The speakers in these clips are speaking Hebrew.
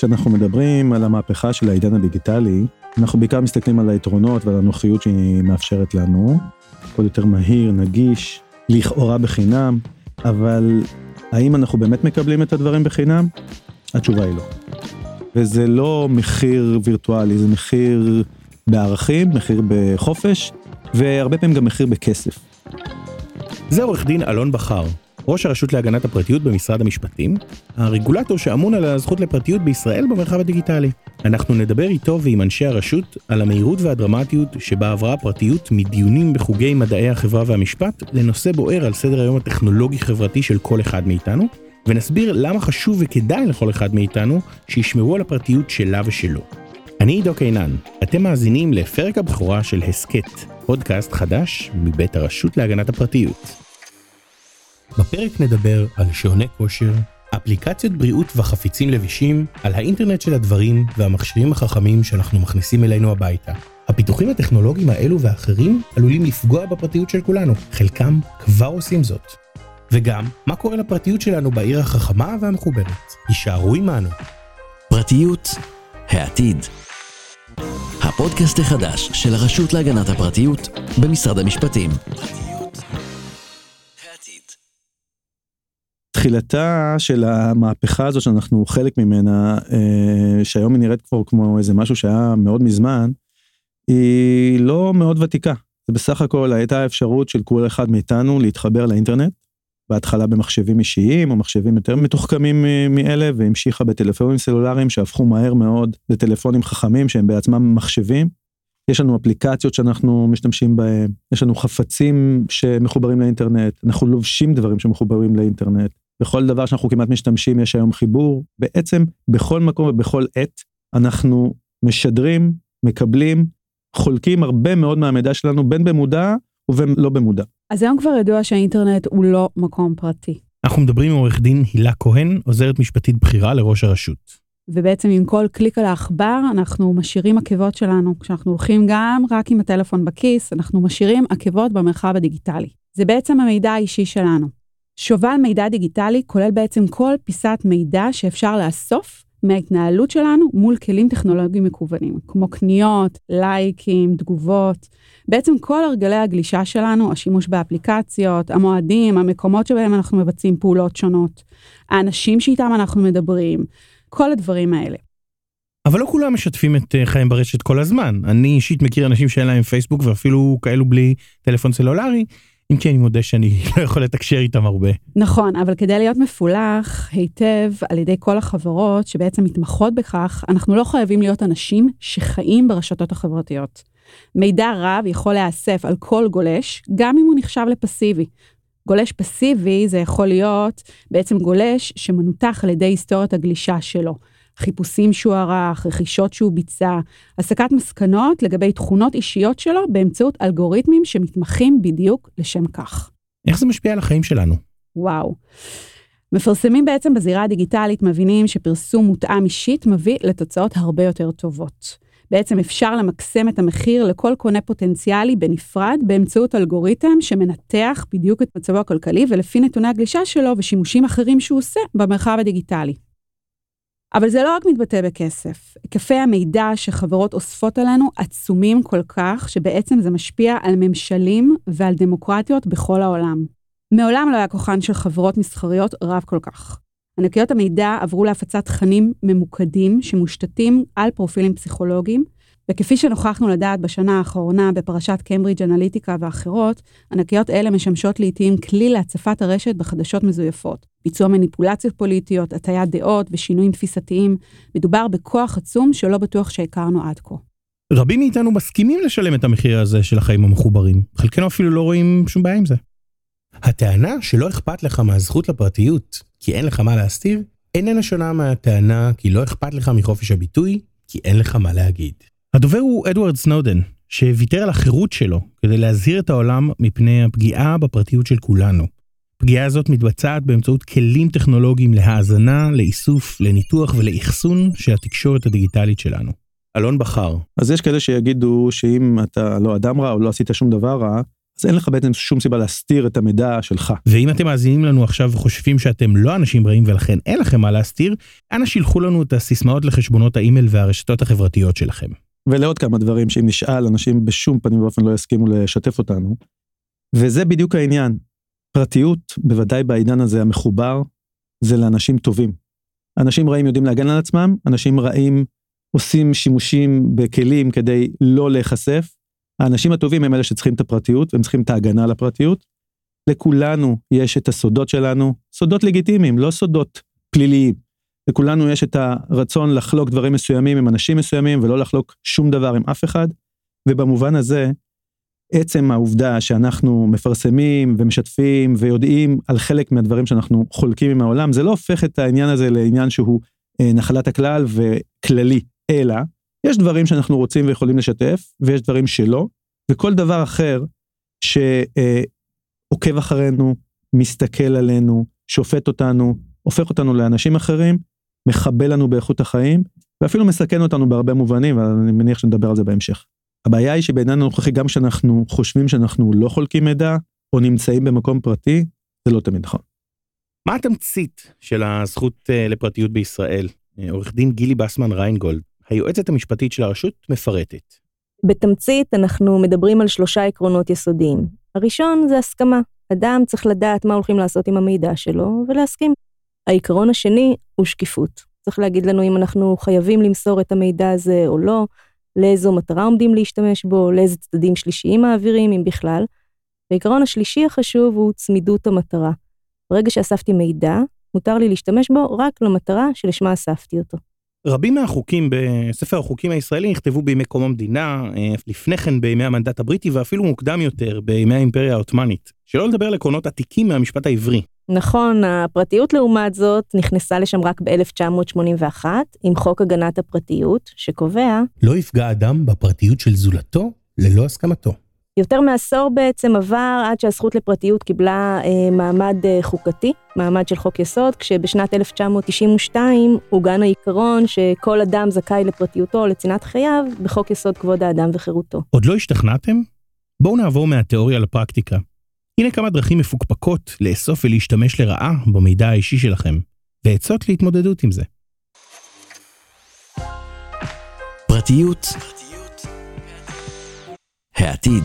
כשאנחנו מדברים על המהפכה של העידן הדיגיטלי, אנחנו בעיקר מסתכלים על היתרונות ועל הנוחיות שהיא מאפשרת לנו. הכל יותר מהיר, נגיש, לכאורה בחינם, אבל האם אנחנו באמת מקבלים את הדברים בחינם? התשובה היא לא. וזה לא מחיר וירטואלי, זה מחיר בערכים, מחיר בחופש, והרבה פעמים גם מחיר בכסף. זה עורך דין אלון בכר, ראש הרשות להגנת הפרטיות במשרד המשפטים, הרגולטור שאמון על הזכות לפרטיות בישראל במרחב הדיגיטלי. אנחנו נדבר איתו ועם אנשי הרשות על המהירות והדרמטיות שבה עברה הפרטיות מדיונים בחוגי מדעי החברה והמשפט לנושא בוער על סדר היום הטכנולוגי-חברתי של כל אחד מאיתנו, ונסביר למה חשוב וכדאי לכל אחד מאיתנו שישמרו על הפרטיות שלה ושלו. אני עידו קינן, אתם מאזינים לפרק הבכורה של הסכת, פודקאסט חדש מבית הרשות להגנת הפרטיות. בפרק נדבר על שעוני כושר, אפליקציות בריאות וחפיצים לבישים, על האינטרנט של הדברים והמכשירים החכמים שאנחנו מכניסים אלינו הביתה. הפיתוחים הטכנולוגיים האלו ואחרים עלולים לפגוע בפרטיות של כולנו, חלקם כבר עושים זאת. וגם, מה קורה לפרטיות שלנו בעיר החכמה והמחוברת? הישארו עמנו. פרטיות העתיד. הפודקאסט החדש של הרשות להגנת הפרטיות במשרד המשפטים. תחילתה של המהפכה הזו שאנחנו חלק ממנה, אה, שהיום היא נראית כבר כמו איזה משהו שהיה מאוד מזמן, היא לא מאוד ותיקה. זה בסך הכל הייתה אפשרות של כל אחד מאיתנו להתחבר לאינטרנט, בהתחלה במחשבים אישיים או מחשבים יותר מתוחכמים מאלה, והמשיכה בטלפונים סלולריים שהפכו מהר מאוד לטלפונים חכמים שהם בעצמם מחשבים. יש לנו אפליקציות שאנחנו משתמשים בהם, יש לנו חפצים שמחוברים לאינטרנט, אנחנו לובשים דברים שמחוברים לאינטרנט. בכל דבר שאנחנו כמעט משתמשים יש היום חיבור. בעצם בכל מקום ובכל עת אנחנו משדרים, מקבלים, חולקים הרבה מאוד מהמידע שלנו בין במודע ובין לא במודע. אז היום כבר ידוע שהאינטרנט הוא לא מקום פרטי. אנחנו מדברים עם עורך דין הילה כהן, עוזרת משפטית בכירה לראש הרשות. ובעצם עם כל קליק על העכבר אנחנו משאירים עקבות שלנו. כשאנחנו הולכים גם רק עם הטלפון בכיס, אנחנו משאירים עקבות במרחב הדיגיטלי. זה בעצם המידע האישי שלנו. שובל מידע דיגיטלי כולל בעצם כל פיסת מידע שאפשר לאסוף מההתנהלות שלנו מול כלים טכנולוגיים מקוונים, כמו קניות, לייקים, תגובות. בעצם כל הרגלי הגלישה שלנו, השימוש באפליקציות, המועדים, המקומות שבהם אנחנו מבצעים פעולות שונות, האנשים שאיתם אנחנו מדברים, כל הדברים האלה. אבל לא כולם משתפים את אה, חיים ברשת כל הזמן. אני אישית מכיר אנשים שאין להם פייסבוק ואפילו כאלו בלי טלפון סלולרי, אם כי אני מודה שאני לא יכול לתקשר איתם הרבה. נכון, אבל כדי להיות מפולח היטב על ידי כל החברות שבעצם מתמחות בכך, אנחנו לא חייבים להיות אנשים שחיים ברשתות החברתיות. מידע רב יכול להיאסף על כל גולש, גם אם הוא נחשב לפסיבי. גולש פסיבי זה יכול להיות בעצם גולש שמנותח על ידי היסטוריית הגלישה שלו. חיפושים שהוא ערך, רכישות שהוא ביצע, הסקת מסקנות לגבי תכונות אישיות שלו באמצעות אלגוריתמים שמתמחים בדיוק לשם כך. איך זה משפיע על החיים שלנו? וואו. מפרסמים בעצם בזירה הדיגיטלית מבינים שפרסום מותאם אישית מביא לתוצאות הרבה יותר טובות. בעצם אפשר למקסם את המחיר לכל קונה פוטנציאלי בנפרד באמצעות אלגוריתם שמנתח בדיוק את מצבו הכלכלי ולפי נתוני הגלישה שלו ושימושים אחרים שהוא עושה במרחב הדיגיטלי. אבל זה לא רק מתבטא בכסף. היקפי המידע שחברות אוספות עלינו עצומים כל כך, שבעצם זה משפיע על ממשלים ועל דמוקרטיות בכל העולם. מעולם לא היה כוחן של חברות מסחריות רב כל כך. ענקיות המידע עברו להפצת תכנים ממוקדים שמושתתים על פרופילים פסיכולוגיים, וכפי שנוכחנו לדעת בשנה האחרונה בפרשת קיימברידג' אנליטיקה ואחרות, ענקיות אלה משמשות לעתים כלי להצפת הרשת בחדשות מזויפות. ביצוע מניפולציות פוליטיות, הטיית דעות ושינויים תפיסתיים. מדובר בכוח עצום שלא בטוח שהכרנו עד כה. רבים מאיתנו מסכימים לשלם את המחיר הזה של החיים המחוברים. חלקנו אפילו לא רואים שום בעיה עם זה. הטענה שלא אכפת לך מהזכות לפרטיות כי אין לך מה להסתיר, איננה שונה מהטענה כי לא אכפת לך מחופש הביטוי כי אין לך מה להגיד. הדובר הוא אדוארד סנודן, שוויתר על החירות שלו כדי להזהיר את העולם מפני הפגיעה בפרטיות של כולנו. הפגיעה הזאת מתבצעת באמצעות כלים טכנולוגיים להאזנה, לאיסוף, לניתוח ולאחסון של התקשורת הדיגיטלית שלנו. אלון בכר. אז יש כאלה שיגידו שאם אתה לא אדם רע או לא עשית שום דבר רע, אז אין לך בעצם שום סיבה להסתיר את המידע שלך. ואם אתם מאזינים לנו עכשיו וחושבים שאתם לא אנשים רעים ולכן אין לכם מה להסתיר, אנא שילחו לנו את הסיסמאות לחשבונות האימייל והרשתות החברתיות שלכם. ולעוד כמה דברים שאם נשאל, אנשים בשום פנים ואופן לא יסכימו לשתף אותנו. וזה בדיוק העניין. פרטיות, בוודאי בעידן הזה המחובר, זה לאנשים טובים. אנשים רעים יודעים להגן על עצמם, אנשים רעים עושים שימושים בכלים כדי לא להיחשף. האנשים הטובים הם אלה שצריכים את הפרטיות, והם צריכים את ההגנה על הפרטיות. לכולנו יש את הסודות שלנו, סודות לגיטימיים, לא סודות פליליים. לכולנו יש את הרצון לחלוק דברים מסוימים עם אנשים מסוימים ולא לחלוק שום דבר עם אף אחד. ובמובן הזה, עצם העובדה שאנחנו מפרסמים ומשתפים ויודעים על חלק מהדברים שאנחנו חולקים עם העולם, זה לא הופך את העניין הזה לעניין שהוא אה, נחלת הכלל וכללי, אלא יש דברים שאנחנו רוצים ויכולים לשתף, ויש דברים שלא, וכל דבר אחר שעוקב אחרינו, מסתכל עלינו, שופט אותנו, הופך אותנו לאנשים אחרים, מחבל לנו באיכות החיים, ואפילו מסכן אותנו בהרבה מובנים, ואני מניח שנדבר על זה בהמשך. הבעיה היא שבעידן הנוכחי, גם כשאנחנו חושבים שאנחנו לא חולקים מידע, או נמצאים במקום פרטי, זה לא תמיד נכון. מה התמצית של הזכות אה, לפרטיות בישראל? אה, עורך דין גילי בסמן ריינגולד, היועצת המשפטית של הרשות, מפרטת. בתמצית אנחנו מדברים על שלושה עקרונות יסודיים. הראשון זה הסכמה. אדם צריך לדעת מה הולכים לעשות עם המידע שלו ולהסכים. העיקרון השני הוא שקיפות. צריך להגיד לנו אם אנחנו חייבים למסור את המידע הזה או לא, לאיזו מטרה עומדים להשתמש בו, לאיזה צדדים שלישיים מעבירים, אם בכלל. והעיקרון השלישי החשוב הוא צמידות המטרה. ברגע שאספתי מידע, מותר לי להשתמש בו רק למטרה שלשמה אספתי אותו. רבים מהחוקים בספר החוקים הישראלי נכתבו בימי קום המדינה, אה, לפני כן בימי המנדט הבריטי ואפילו מוקדם יותר בימי האימפריה העות'מאנית. שלא לדבר על עקרונות עתיקים מהמשפט העברי. נכון, הפרטיות לעומת זאת נכנסה לשם רק ב-1981 עם חוק הגנת הפרטיות, שקובע לא יפגע אדם בפרטיות של זולתו ללא הסכמתו. יותר מעשור בעצם עבר עד שהזכות לפרטיות קיבלה אה, מעמד אה, חוקתי, מעמד של חוק יסוד, כשבשנת 1992 עוגן העיקרון שכל אדם זכאי לפרטיותו או לצנעת חייו בחוק יסוד כבוד האדם וחירותו. עוד לא השתכנעתם? בואו נעבור מהתיאוריה לפרקטיקה. הנה כמה דרכים מפוקפקות לאסוף ולהשתמש לרעה במידע האישי שלכם, ועצות להתמודדות עם זה. פרטיות העתיד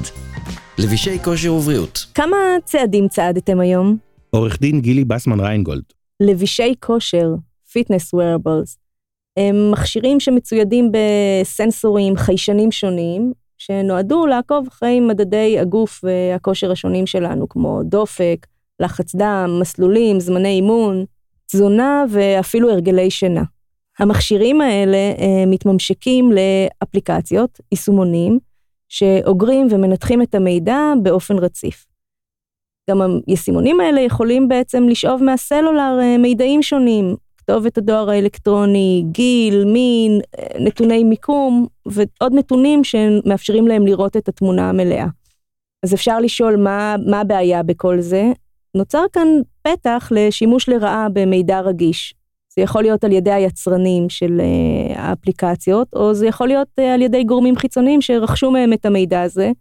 לבישי כושר ובריאות כמה צעדים צעדתם היום? עורך דין גילי בסמן ריינגולד. לבישי כושר, fitness wearables, הם מכשירים שמצוידים בסנסורים, חיישנים שונים, שנועדו לעקוב אחרי מדדי הגוף והכושר השונים שלנו, כמו דופק, לחץ דם, מסלולים, זמני אימון, תזונה ואפילו הרגלי שינה. המכשירים האלה אה, מתממשקים לאפליקציות, יישומונים, שאוגרים ומנתחים את המידע באופן רציף. גם היישומונים האלה יכולים בעצם לשאוב מהסלולר אה, מידעים שונים, כתובת הדואר האלקטרוני, גיל, מין, נתוני מיקום ועוד נתונים שמאפשרים להם לראות את התמונה המלאה. אז אפשר לשאול מה, מה הבעיה בכל זה. נוצר כאן פתח לשימוש לרעה במידע רגיש. זה יכול להיות על ידי היצרנים של uh, האפליקציות, או זה יכול להיות uh, על ידי גורמים חיצוניים שרכשו מהם את המידע הזה,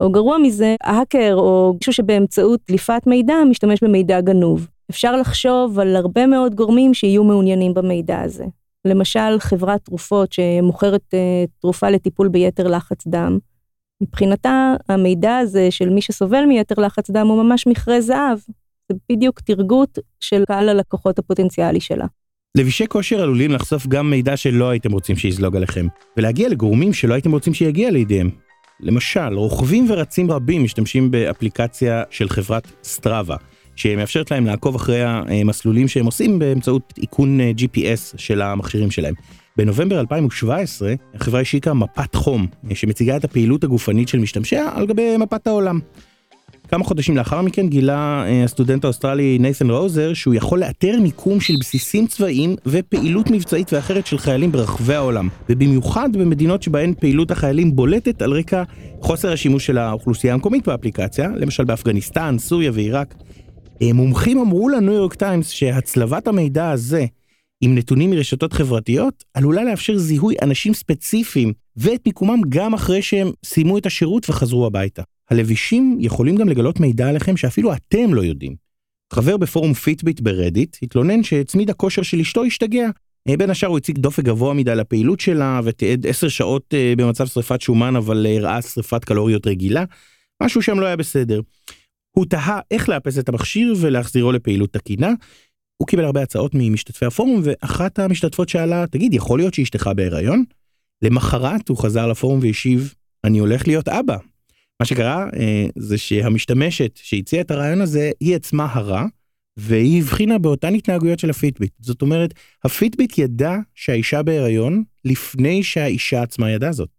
או גרוע מזה, האקר או מישהו שבאמצעות דליפת מידע משתמש במידע גנוב. אפשר לחשוב על הרבה מאוד גורמים שיהיו מעוניינים במידע הזה. למשל, חברת תרופות שמוכרת uh, תרופה לטיפול ביתר לחץ דם, מבחינתה המידע הזה של מי שסובל מיתר לחץ דם הוא ממש מכרה זהב. זה בדיוק תרגות של קהל הלקוחות הפוטנציאלי שלה. לבישי כושר עלולים לחשוף גם מידע שלא הייתם רוצים שיזלוג עליכם, ולהגיע לגורמים שלא הייתם רוצים שיגיע לידיהם. למשל, רוכבים ורצים רבים משתמשים באפליקציה של חברת סטראבה, שמאפשרת להם לעקוב אחרי המסלולים שהם עושים באמצעות איכון אה, GPS של המכשירים שלהם. בנובמבר 2017 החברה השיקה מפת חום אה, שמציגה את הפעילות הגופנית של משתמשיה על גבי מפת העולם. כמה חודשים לאחר מכן גילה אה, הסטודנט האוסטרלי נייתן ראוזר שהוא יכול לאתר מיקום של בסיסים צבאיים ופעילות מבצעית ואחרת של חיילים ברחבי העולם ובמיוחד במדינות שבהן פעילות החיילים בולטת על רקע חוסר השימוש של האוכלוסייה המקומית באפליקציה למשל באפגניסטן, סוריה ועיראק מומחים אמרו לניו יורק טיימס שהצלבת המידע הזה עם נתונים מרשתות חברתיות עלולה לאפשר זיהוי אנשים ספציפיים ואת מיקומם גם אחרי שהם סיימו את השירות וחזרו הביתה. הלבישים יכולים גם לגלות מידע עליכם שאפילו אתם לא יודעים. חבר בפורום פיטביט ברדיט התלונן שצמיד הכושר של אשתו השתגע. אה, בין השאר הוא הציג דופק גבוה מדי לפעילות שלה ותיעד 10 שעות אה, במצב שריפת שומן אבל הראה שריפת קלוריות רגילה. משהו שם לא היה בסדר. הוא תהה איך לאפס את המכשיר ולהחזירו לפעילות תקינה. הוא קיבל הרבה הצעות ממשתתפי הפורום ואחת המשתתפות שאלה תגיד יכול להיות שאשתך בהיריון? למחרת הוא חזר לפורום והשיב אני הולך להיות אבא. מה שקרה אה, זה שהמשתמשת שהציעה את הרעיון הזה היא עצמה הרה והיא הבחינה באותן התנהגויות של הפיטביט זאת אומרת הפיטביט ידע שהאישה בהיריון לפני שהאישה עצמה ידעה זאת.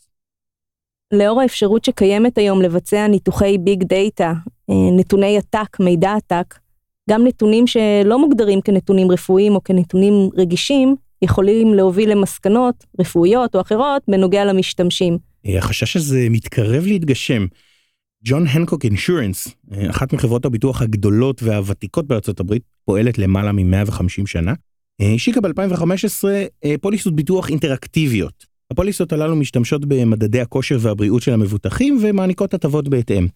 לאור האפשרות שקיימת היום לבצע ניתוחי ביג דאטה, נתוני עתק, מידע עתק, גם נתונים שלא מוגדרים כנתונים רפואיים או כנתונים רגישים, יכולים להוביל למסקנות רפואיות או אחרות בנוגע למשתמשים. אה, החשש הזה מתקרב להתגשם. ג'ון הנקוק אינשורנס, אה, אחת מחברות הביטוח הגדולות והוותיקות בארצות הברית, פועלת למעלה מ-150 שנה, השיקה ב-2015 פוליסות ביטוח אינטראקטיביות. הפוליסות הללו משתמשות במדדי הכושר והבריאות של המבוטחים ומעניקות הטבות בהתאם.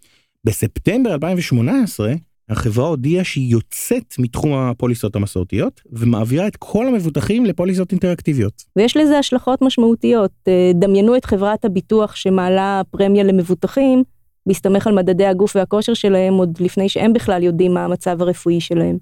בספטמבר 2018, החברה הודיעה שהיא יוצאת מתחום הפוליסות המסורתיות ומעבירה את כל המבוטחים לפוליסות אינטראקטיביות. ויש לזה השלכות משמעותיות. אה, דמיינו את חברת הביטוח שמעלה פרמיה למבוטחים, בהסתמך על מדדי הגוף והכושר שלהם עוד לפני שהם בכלל יודעים מה המצב הרפואי שלהם.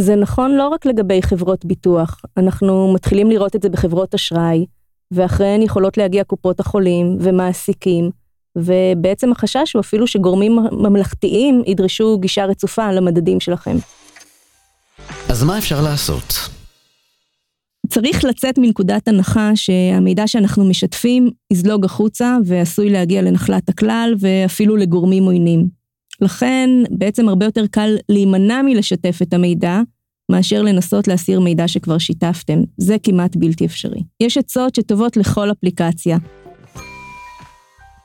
זה נכון לא רק לגבי חברות ביטוח, אנחנו מתחילים לראות את זה בחברות אשראי, ואחריהן יכולות להגיע קופות החולים ומעסיקים, ובעצם החשש הוא אפילו שגורמים ממלכתיים ידרשו גישה רצופה למדדים שלכם. אז מה אפשר לעשות? צריך לצאת מנקודת הנחה שהמידע שאנחנו משתפים יזלוג החוצה ועשוי להגיע לנחלת הכלל ואפילו לגורמים עוינים. לכן בעצם הרבה יותר קל להימנע מלשתף את המידע, מאשר לנסות להסיר מידע שכבר שיתפתם. זה כמעט בלתי אפשרי. יש עצות שטובות לכל אפליקציה.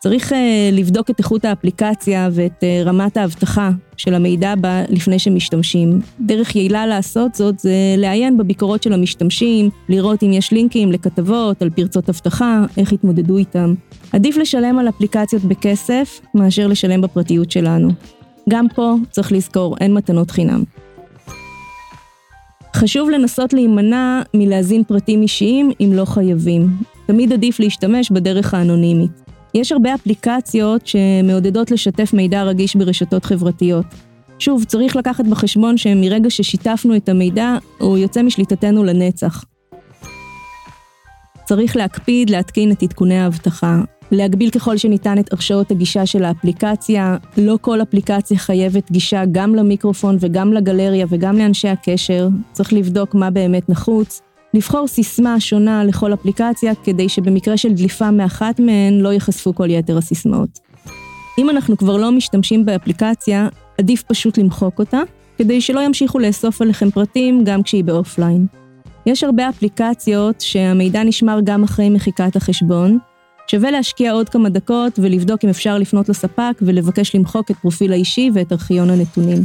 צריך uh, לבדוק את איכות האפליקציה ואת uh, רמת האבטחה של המידע בה לפני שמשתמשים. דרך יעילה לעשות זאת זה לעיין בביקורות של המשתמשים, לראות אם יש לינקים לכתבות על פרצות אבטחה, איך התמודדו איתם. עדיף לשלם על אפליקציות בכסף מאשר לשלם בפרטיות שלנו. גם פה צריך לזכור, אין מתנות חינם. חשוב לנסות להימנע מלהזין פרטים אישיים אם לא חייבים. תמיד עדיף להשתמש בדרך האנונימית. יש הרבה אפליקציות שמעודדות לשתף מידע רגיש ברשתות חברתיות. שוב, צריך לקחת בחשבון שמרגע ששיתפנו את המידע, הוא יוצא משליטתנו לנצח. צריך להקפיד להתקין את עדכוני האבטחה. להגביל ככל שניתן את הרשאות הגישה של האפליקציה. לא כל אפליקציה חייבת גישה גם למיקרופון וגם לגלריה וגם לאנשי הקשר. צריך לבדוק מה באמת נחוץ. לבחור סיסמה שונה לכל אפליקציה כדי שבמקרה של דליפה מאחת מהן לא ייחשפו כל יתר הסיסמאות. אם אנחנו כבר לא משתמשים באפליקציה, עדיף פשוט למחוק אותה, כדי שלא ימשיכו לאסוף עליכם פרטים גם כשהיא באופליין. יש הרבה אפליקציות שהמידע נשמר גם אחרי מחיקת החשבון, שווה להשקיע עוד כמה דקות ולבדוק אם אפשר לפנות לספק ולבקש למחוק את פרופיל האישי ואת ארכיון הנתונים.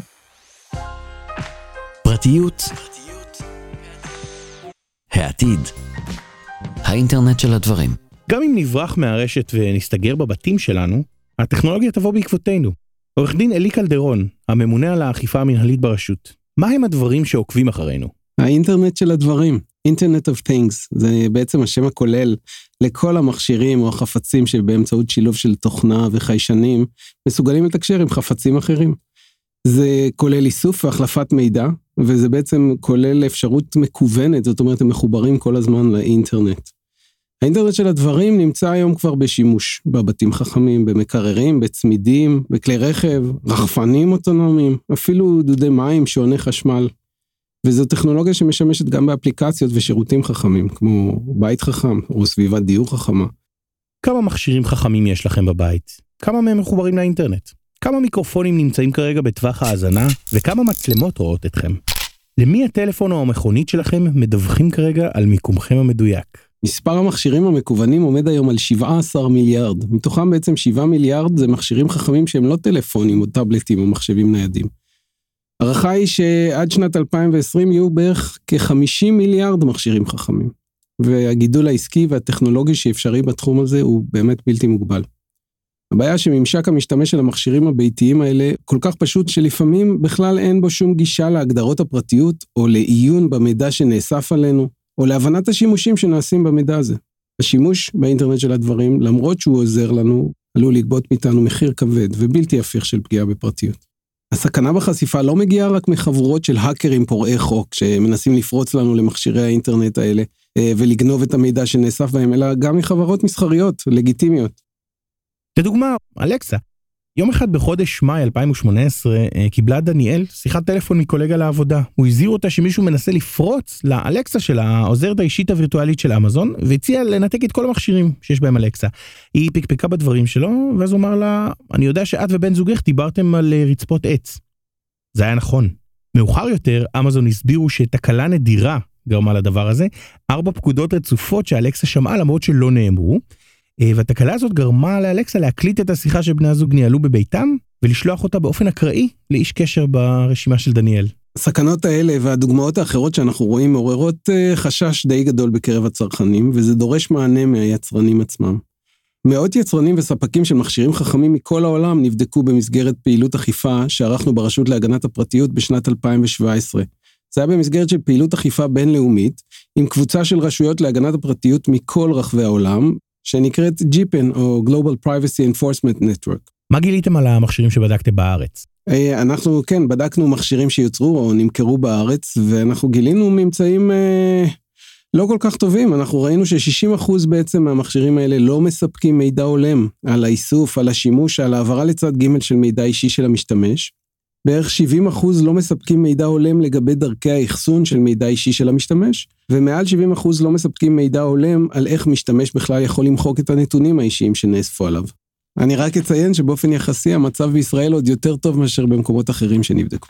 פרטיות. העתיד. האינטרנט של הדברים. גם אם נברח מהרשת ונסתגר בבתים שלנו, הטכנולוגיה תבוא בעקבותינו. עורך דין אלי קלדרון, הממונה על האכיפה המנהלית ברשות, מה הם הדברים שעוקבים אחרינו? האינטרנט של הדברים, אינטרנט of things, זה בעצם השם הכולל לכל המכשירים או החפצים שבאמצעות שילוב של תוכנה וחיישנים מסוגלים לתקשר עם חפצים אחרים. זה כולל איסוף והחלפת מידע, וזה בעצם כולל אפשרות מקוונת, זאת אומרת הם מחוברים כל הזמן לאינטרנט. האינטרנט של הדברים נמצא היום כבר בשימוש, בבתים חכמים, במקררים, בצמידים, בכלי רכב, רחפנים אוטונומיים, אפילו דודי מים, שעוני חשמל. וזו טכנולוגיה שמשמשת גם באפליקציות ושירותים חכמים, כמו בית חכם או סביבת דיור חכמה. כמה מכשירים חכמים יש לכם בבית? כמה מהם מחוברים לאינטרנט? כמה מיקרופונים נמצאים כרגע בטווח האזנה? וכמה מצלמות רואות אתכם? למי הטלפון או המכונית שלכם מדווחים כרגע על מיקומכם המדויק? מספר המכשירים המקוונים עומד היום על 17 מיליארד, מתוכם בעצם 7 מיליארד זה מכשירים חכמים שהם לא טלפונים או טאבלטים או מחשבים ניידים. הערכה היא שעד שנת 2020 יהיו בערך כ-50 מיליארד מכשירים חכמים. והגידול העסקי והטכנולוגי שאפשרי בתחום הזה הוא באמת בלתי מוגבל. הבעיה שממשק המשתמש של המכשירים הביתיים האלה כל כך פשוט שלפעמים בכלל אין בו שום גישה להגדרות הפרטיות או לעיון במידע שנאסף עלינו, או להבנת השימושים שנעשים במידע הזה. השימוש באינטרנט של הדברים, למרות שהוא עוזר לנו, עלול לגבות מאיתנו מחיר כבד ובלתי הפיך של פגיעה בפרטיות. הסכנה בחשיפה לא מגיעה רק מחבורות של האקרים פורעי חוק שמנסים לפרוץ לנו למכשירי האינטרנט האלה אה, ולגנוב את המידע שנאסף בהם, אלא גם מחברות מסחריות, לגיטימיות. לדוגמה, אלקסה. יום אחד בחודש מאי 2018 אה, קיבלה דניאל שיחת טלפון מקולגה לעבודה. הוא הזהיר אותה שמישהו מנסה לפרוץ לאלקסה של העוזרת האישית הווירטואלית של אמזון, והציע לנתק את כל המכשירים שיש בהם אלקסה. היא פקפקה בדברים שלו, ואז הוא אמר לה, אני יודע שאת ובן זוגך דיברתם על אה, רצפות עץ. זה היה נכון. מאוחר יותר, אמזון הסבירו שתקלה נדירה גרמה לדבר הזה, ארבע פקודות רצופות שאלקסה שמעה למרות שלא נאמרו. אה, והתקלה הזאת גרמה לאלקסה להקליט את השיחה שבני הזוג ניהלו בביתם ולשלוח אותה באופן אקראי לאיש קשר ברשימה של דניאל. הסכנות האלה והדוגמאות האחרות שאנחנו רואים מעוררות אה, חשש די גדול בקרב הצרכנים, וזה דורש מענה מהיצרנים עצמם. מאות יצרנים וספקים של מכשירים חכמים מכל העולם נבדקו במסגרת פעילות אכיפה שערכנו ברשות להגנת הפרטיות בשנת 2017. זה היה במסגרת של פעילות אכיפה בינלאומית, עם קבוצה של רשויות להגנת הפרטיות מכל רחבי העולם, שנקראת GPN או Global Privacy Enforcement Network. מה גיליתם על המכשירים שבדקתם בארץ? אה, אנחנו, כן, בדקנו מכשירים שיוצרו או נמכרו בארץ, ואנחנו גילינו ממצאים אה, לא כל כך טובים. אנחנו ראינו ש-60% בעצם מהמכשירים האלה לא מספקים מידע הולם על האיסוף, על השימוש, על העברה לצד ג' של מידע אישי של המשתמש. בערך 70 אחוז לא מספקים מידע הולם לגבי דרכי האחסון של מידע אישי של המשתמש, ומעל 70 אחוז לא מספקים מידע הולם על איך משתמש בכלל יכול למחוק את הנתונים האישיים שנאספו עליו. אני רק אציין שבאופן יחסי המצב בישראל עוד יותר טוב מאשר במקומות אחרים שנבדקו.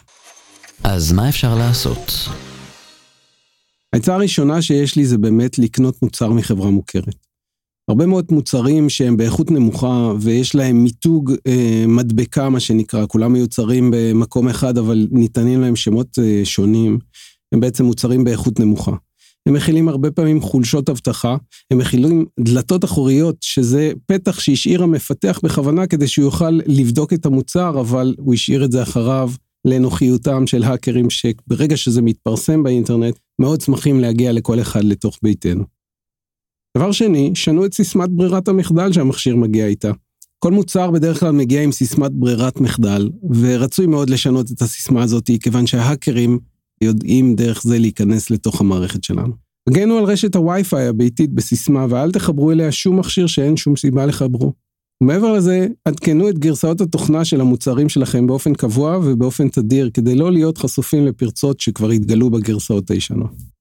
אז מה אפשר לעשות? העצה הראשונה שיש לי זה באמת לקנות מוצר מחברה מוכרת. הרבה מאוד מוצרים שהם באיכות נמוכה ויש להם מיתוג אה, מדבקה, מה שנקרא, כולם מיוצרים במקום אחד, אבל ניתנים להם שמות אה, שונים, הם בעצם מוצרים באיכות נמוכה. הם מכילים הרבה פעמים חולשות אבטחה, הם מכילים דלתות אחוריות, שזה פתח שהשאיר המפתח בכוונה כדי שהוא יוכל לבדוק את המוצר, אבל הוא השאיר את זה אחריו לנוחיותם של האקרים, שברגע שזה מתפרסם באינטרנט, מאוד שמחים להגיע לכל אחד לתוך ביתנו. דבר שני, שנו את סיסמת ברירת המחדל שהמכשיר מגיע איתה. כל מוצר בדרך כלל מגיע עם סיסמת ברירת מחדל, ורצוי מאוד לשנות את הסיסמה הזאת, כיוון שההאקרים יודעים דרך זה להיכנס לתוך המערכת שלנו. הגנו על רשת הווי-פיי הביתית בסיסמה, ואל תחברו אליה שום מכשיר שאין שום סיבה לחברו. ומעבר לזה, עדכנו את גרסאות התוכנה של המוצרים שלכם באופן קבוע ובאופן תדיר, כדי לא להיות חשופים לפרצות שכבר התגלו בגרסאות הישנות.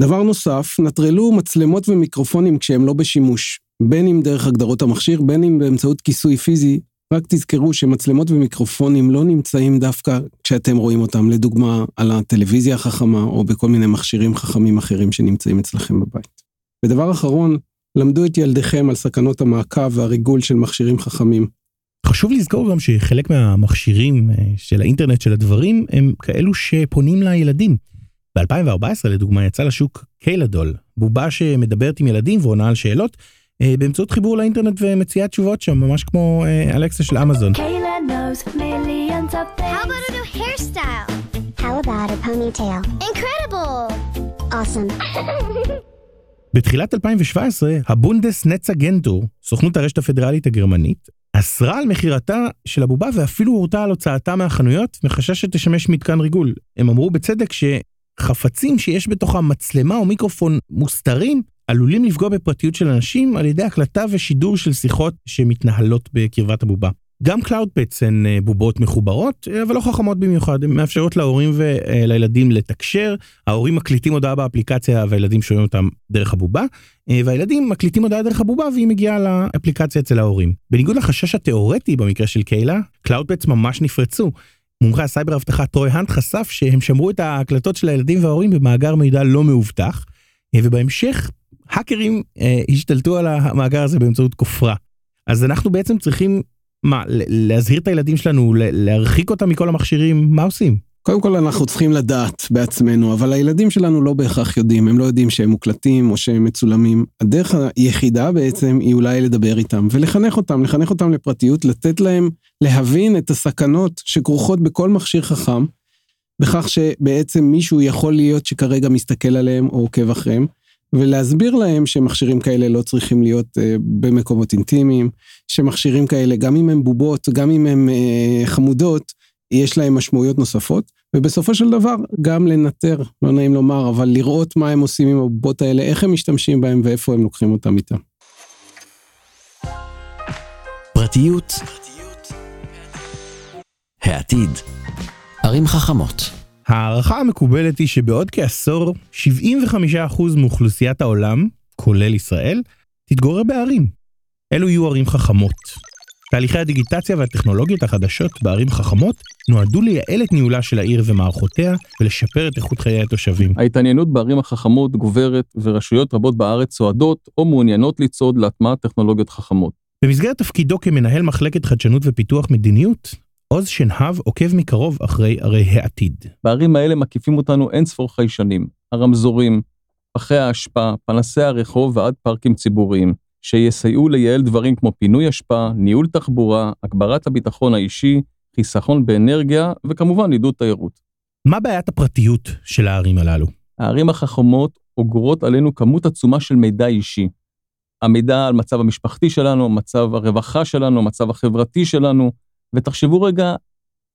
דבר נוסף, נטרלו מצלמות ומיקרופונים כשהם לא בשימוש, בין אם דרך הגדרות המכשיר, בין אם באמצעות כיסוי פיזי. רק תזכרו שמצלמות ומיקרופונים לא נמצאים דווקא כשאתם רואים אותם, לדוגמה, על הטלוויזיה החכמה או בכל מיני מכשירים חכמים אחרים שנמצאים אצלכם בבית. ודבר אחרון, למדו את ילדיכם על סכנות המעקב והריגול של מכשירים חכמים. חשוב לזכור גם שחלק מהמכשירים אה, של האינטרנט של הדברים הם כאלו שפונים לילדים. ב-2014 לדוגמה יצא לשוק קיילדול, בובה שמדברת עם ילדים ועונה על שאלות אה, באמצעות חיבור לאינטרנט ומציעה תשובות שם, ממש כמו אה, אלכסה של אמזון. בתחילת 2017, הבונדס נצה גנטור, סוכנות הרשת הפדרלית הגרמנית, אסרה על מכירתה של הבובה ואפילו הורתה על הוצאתה מהחנויות מחשש שתשמש מתקן ריגול. הם אמרו בצדק ש... חפצים שיש בתוכם מצלמה או מיקרופון מוסתרים, עלולים לפגוע בפרטיות של אנשים על ידי הקלטה ושידור של שיחות שמתנהלות בקרבת הבובה. גם CloudPets הן אה, בובות מחוברות, אה, אבל לא חכמות במיוחד, הן מאפשרות להורים ולילדים לתקשר, ההורים מקליטים הודעה באפליקציה והילדים שומעים אותם דרך הבובה, אה, והילדים מקליטים הודעה דרך הבובה והיא מגיעה לאפליקציה אצל ההורים. בניגוד לחשש התיאורטי במקרה של קיילה, CloudPets ממש נפרצו. מומחה הסייבר אבטחה טרוי האנט חשף שהם שמרו את ההקלטות של הילדים וההורים במאגר מידע לא מאובטח, אה, ובהמשך האקרים אה, השתלטו על המאגר הזה באמצעות כופרה. אז אנחנו בעצם צריכים, מה, להזהיר את הילדים שלנו, להרחיק אותם מכל המכשירים, מה עושים? קודם כל אנחנו צריכים לדעת בעצמנו, אבל הילדים שלנו לא בהכרח יודעים, הם לא יודעים שהם מוקלטים או שהם מצולמים. הדרך היחידה בעצם היא אולי לדבר איתם ולחנך אותם, לחנך אותם לפרטיות, לתת להם להבין את הסכנות שכרוכות בכל מכשיר חכם, בכך שבעצם מישהו יכול להיות שכרגע מסתכל עליהם או עוקב אחריהם, ולהסביר להם שמכשירים כאלה לא צריכים להיות uh, במקומות אינטימיים, שמכשירים כאלה, גם אם הם בובות, גם אם הם uh, חמודות, יש להם משמעויות נוספות, ובסופו של דבר גם לנטר, לא נעים לומר, אבל לראות מה הם עושים עם הבובות האלה, איך הם משתמשים בהם ואיפה הם לוקחים אותם איתם. פרטיות. העתיד. ערים חכמות. ההערכה המקובלת היא שבעוד כעשור, 75% מאוכלוסיית העולם, כולל ישראל, תתגורר בערים. אלו יהיו ערים חכמות. תהליכי הדיגיטציה והטכנולוגיות החדשות בערים חכמות נועדו לייעל את ניהולה של העיר ומערכותיה ולשפר את איכות חיי התושבים. ההתעניינות בערים החכמות גוברת ורשויות רבות בארץ צועדות או מעוניינות לצעוד להטמעת טכנולוגיות חכמות. במסגרת תפקידו כמנהל מחלקת חדשנות ופיתוח מדיניות, עוז שנהב עוקב מקרוב אחרי ערי העתיד. בערים האלה מקיפים אותנו אין ספור חיישנים, הרמזורים, פחי האשפה, פנסי הרחוב ועד פארקים ציבוריים, שיסייעו לייעל דברים כמו פינוי אשפה, ניהול תחבורה, הגברת הביטחון האישי, חיסכון באנרגיה וכמובן עידוד תיירות. מה בעיית הפרטיות של הערים הללו? הערים החכמות אוגרות עלינו כמות עצומה של מידע אישי. המידע על מצב המשפחתי שלנו, מצב הרווחה שלנו, מצב החברתי שלנו, ותחשבו רגע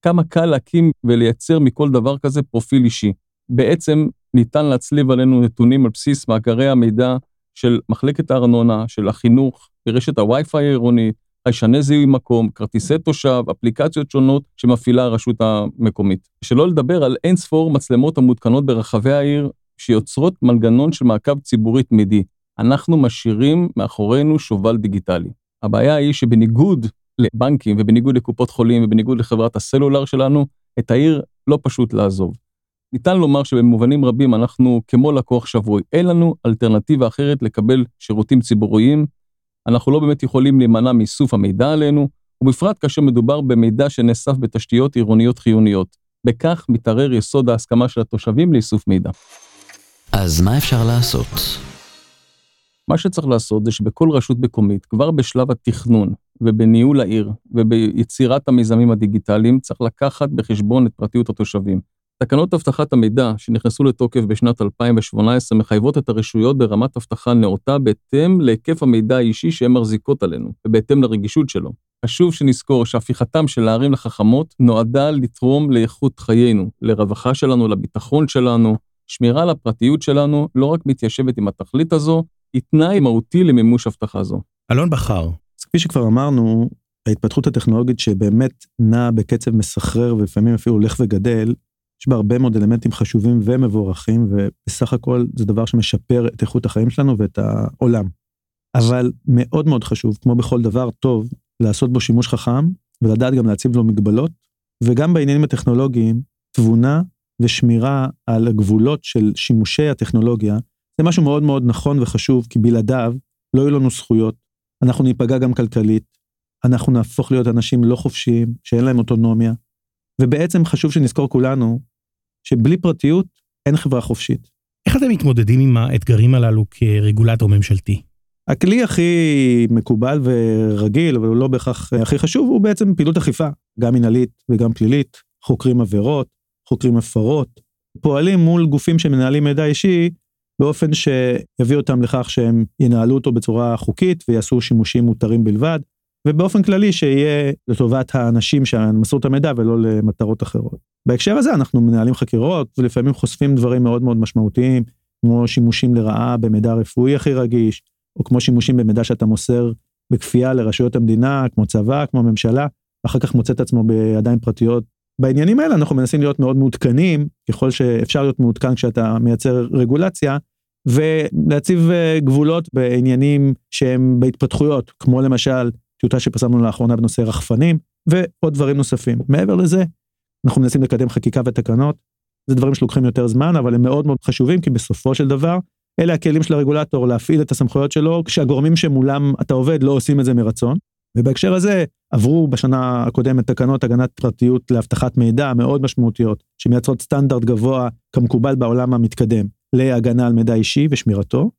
כמה קל להקים ולייצר מכל דבר כזה פרופיל אישי. בעצם ניתן להצליב עלינו נתונים על בסיס מאגרי המידע של מחלקת הארנונה, של החינוך, ברשת הווי-פיי העירונית, חיישני זיהוי מקום, כרטיסי תושב, אפליקציות שונות שמפעילה הרשות המקומית. שלא לדבר על אין ספור מצלמות המותקנות ברחבי העיר, שיוצרות מנגנון של מעקב ציבורי תמידי. אנחנו משאירים מאחורינו שובל דיגיטלי. הבעיה היא שבניגוד לבנקים ובניגוד לקופות חולים ובניגוד לחברת הסלולר שלנו, את העיר לא פשוט לעזוב. ניתן לומר שבמובנים רבים אנחנו כמו לקוח שבוי, אין לנו אלטרנטיבה אחרת לקבל שירותים ציבוריים, אנחנו לא באמת יכולים להימנע מאיסוף המידע עלינו, ובפרט כאשר מדובר במידע שנאסף בתשתיות עירוניות חיוניות. בכך מתערער יסוד ההסכמה של התושבים לאיסוף מידע. אז מה אפשר לעשות? מה שצריך לעשות זה שבכל רשות מקומית, כבר בשלב התכנון ובניהול העיר וביצירת המיזמים הדיגיטליים, צריך לקחת בחשבון את פרטיות התושבים. תקנות אבטחת המידע שנכנסו לתוקף בשנת 2018 מחייבות את הרשויות ברמת אבטחה נאותה בהתאם להיקף המידע האישי שהן מחזיקות עלינו, ובהתאם לרגישות שלו. חשוב שנזכור שהפיכתם של הערים לחכמות נועדה לתרום לאיכות חיינו, לרווחה שלנו, לביטחון שלנו. שמירה על הפרטיות שלנו לא רק מתיישבת עם התכלית הזו, היא תנאי מהותי למימוש הבטחה זו. אלון בכר, אז כפי שכבר אמרנו, ההתפתחות הטכנולוגית שבאמת נעה בקצב מסחרר ולפעמים אפילו הולך וגדל, יש בה הרבה מאוד אלמנטים חשובים ומבורכים, ובסך הכל זה דבר שמשפר את איכות החיים שלנו ואת העולם. אבל מאוד מאוד חשוב, כמו בכל דבר טוב, לעשות בו שימוש חכם, ולדעת גם להציב לו מגבלות, וגם בעניינים הטכנולוגיים, תבונה ושמירה על הגבולות של שימושי הטכנולוגיה, זה משהו מאוד מאוד נכון וחשוב, כי בלעדיו לא יהיו לנו זכויות, אנחנו ניפגע גם כלכלית, אנחנו נהפוך להיות אנשים לא חופשיים, שאין להם אוטונומיה, ובעצם חשוב שנזכור כולנו שבלי פרטיות אין חברה חופשית. איך אתם מתמודדים עם האתגרים הללו כרגולטור ממשלתי? הכלי הכי מקובל ורגיל, אבל הוא לא בהכרח הכי חשוב, הוא בעצם פעילות אכיפה, גם מנהלית וגם פלילית, חוקרים עבירות, חוקרים הפרות, פועלים מול גופים שמנהלים מידע אישי באופן שיביא אותם לכך שהם ינהלו אותו בצורה חוקית ויעשו שימושים מותרים בלבד, ובאופן כללי שיהיה לטובת האנשים שמסרו את המידע ולא למטרות אחרות. בהקשר הזה אנחנו מנהלים חקירות ולפעמים חושפים דברים מאוד מאוד משמעותיים, כמו שימושים לרעה במידע רפואי הכי רגיש, או כמו שימושים במידע שאתה מוסר בכפייה לרשויות המדינה, כמו צבא, כמו ממשלה, ואחר כך מוצא את עצמו בידיים פרטיות. בעניינים האלה אנחנו מנסים להיות מאוד מעודכנים, ככל שאפשר להיות מעודכן כשאתה מייצר רגולציה, ולהציב אה, גבולות בעניינים שהם בהתפתחויות, כמו למשל טיוטה שפרסמנו לאחרונה בנושא רחפנים, ועוד דברים נוספים. מעבר לזה, אנחנו מנסים לקדם חקיקה ותקנות, זה דברים שלוקחים יותר זמן, אבל הם מאוד מאוד חשובים, כי בסופו של דבר, אלה הכלים של הרגולטור להפעיל את הסמכויות שלו, כשהגורמים שמולם אתה עובד לא עושים את זה מרצון. ובהקשר הזה עברו בשנה הקודמת תקנות הגנת פרטיות לאבטחת מידע מאוד משמעותיות, שמייצרות סטנדרט גבוה כמקובל בעולם המתקדם להגנה על מידע אישי ושמירתו.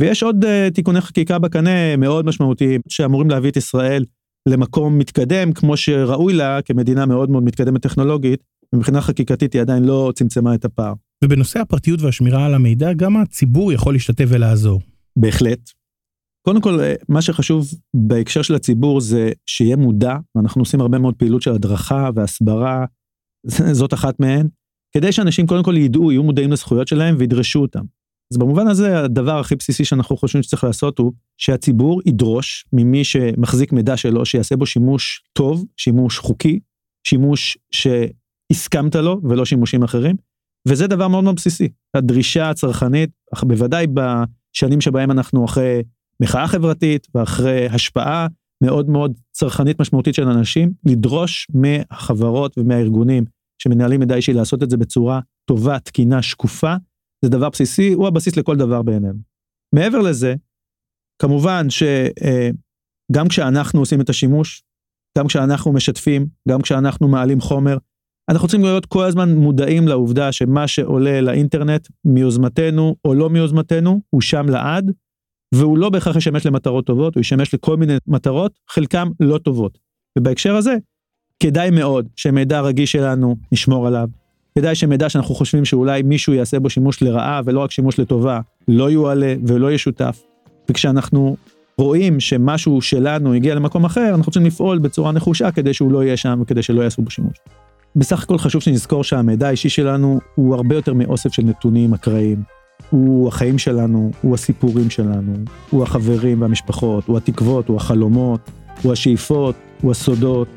ויש עוד uh, תיקוני חקיקה בקנה מאוד משמעותיים שאמורים להביא את ישראל למקום מתקדם כמו שראוי לה כמדינה מאוד מאוד מתקדמת טכנולוגית, ומבחינה חקיקתית היא עדיין לא צמצמה את הפער. ובנושא הפרטיות והשמירה על המידע, גם הציבור יכול להשתתף ולעזור. בהחלט. קודם כל, אה, מה שחשוב בהקשר של הציבור זה שיהיה מודע, ואנחנו עושים הרבה מאוד פעילות של הדרכה והסברה, זאת אחת מהן, כדי שאנשים קודם כל ידעו, יהיו מודעים לזכויות שלהם וידרשו אותם. אז במובן הזה הדבר הכי בסיסי שאנחנו חושבים שצריך לעשות הוא שהציבור ידרוש ממי שמחזיק מידע שלו שיעשה בו שימוש טוב, שימוש חוקי, שימוש שהסכמת לו ולא שימושים אחרים, וזה דבר מאוד מאוד בסיסי. הדרישה הצרכנית, אך בוודאי בשנים שבהם אנחנו אחרי מחאה חברתית ואחרי השפעה מאוד מאוד צרכנית משמעותית של אנשים, לדרוש מהחברות ומהארגונים שמנהלים מידע אישי לעשות את זה בצורה טובה, תקינה, שקופה, זה דבר בסיסי, הוא הבסיס לכל דבר בעינינו. מעבר לזה, כמובן שגם כשאנחנו עושים את השימוש, גם כשאנחנו משתפים, גם כשאנחנו מעלים חומר, אנחנו צריכים להיות כל הזמן מודעים לעובדה שמה שעולה לאינטרנט מיוזמתנו או לא מיוזמתנו, הוא שם לעד, והוא לא בהכרח ישמש למטרות טובות, הוא ישמש לכל מיני מטרות, חלקם לא טובות. ובהקשר הזה, כדאי מאוד שמידע רגיש שלנו נשמור עליו, כדאי שמידע שאנחנו חושבים שאולי מישהו יעשה בו שימוש לרעה ולא רק שימוש לטובה, לא יועלה ולא ישותף. וכשאנחנו רואים שמשהו שלנו הגיע למקום אחר, אנחנו צריכים לפעול בצורה נחושה כדי שהוא לא יהיה שם וכדי שלא יעשו בו שימוש. בסך הכל חשוב שנזכור שהמידע האישי שלנו הוא הרבה יותר מאוסף של נתונים אקראיים. הוא החיים שלנו, הוא הסיפורים שלנו, הוא החברים והמשפחות, הוא התקוות, הוא החלומות, הוא השאיפות, הוא הסודות.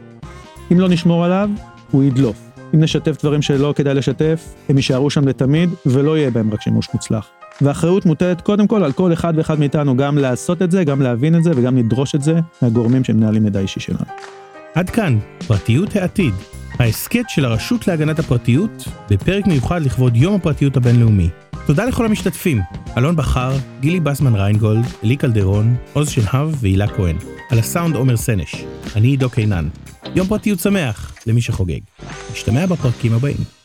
אם לא נשמור עליו, הוא ידלוף. אם נשתף דברים שלא כדאי לשתף, הם יישארו שם לתמיד, ולא יהיה בהם רק שימוש מוצלח. והאחריות מוטלת קודם כל על כל אחד ואחד מאיתנו גם לעשות את זה, גם להבין את זה וגם לדרוש את זה מהגורמים שמנהלים מידע אישי שלנו. עד כאן, פרטיות העתיד, ההסכת של הרשות להגנת הפרטיות, בפרק מיוחד לכבוד יום הפרטיות הבינלאומי. תודה לכל המשתתפים, אלון בכר, גילי בסמן ריינגולד, אלי קלדרון, עוז שנהב והילה כהן. על הסאונד עומר סנש. אני עידו קינן. יום פרטיות שמח למי שחוגג. נשתמע בפרקים הבאים.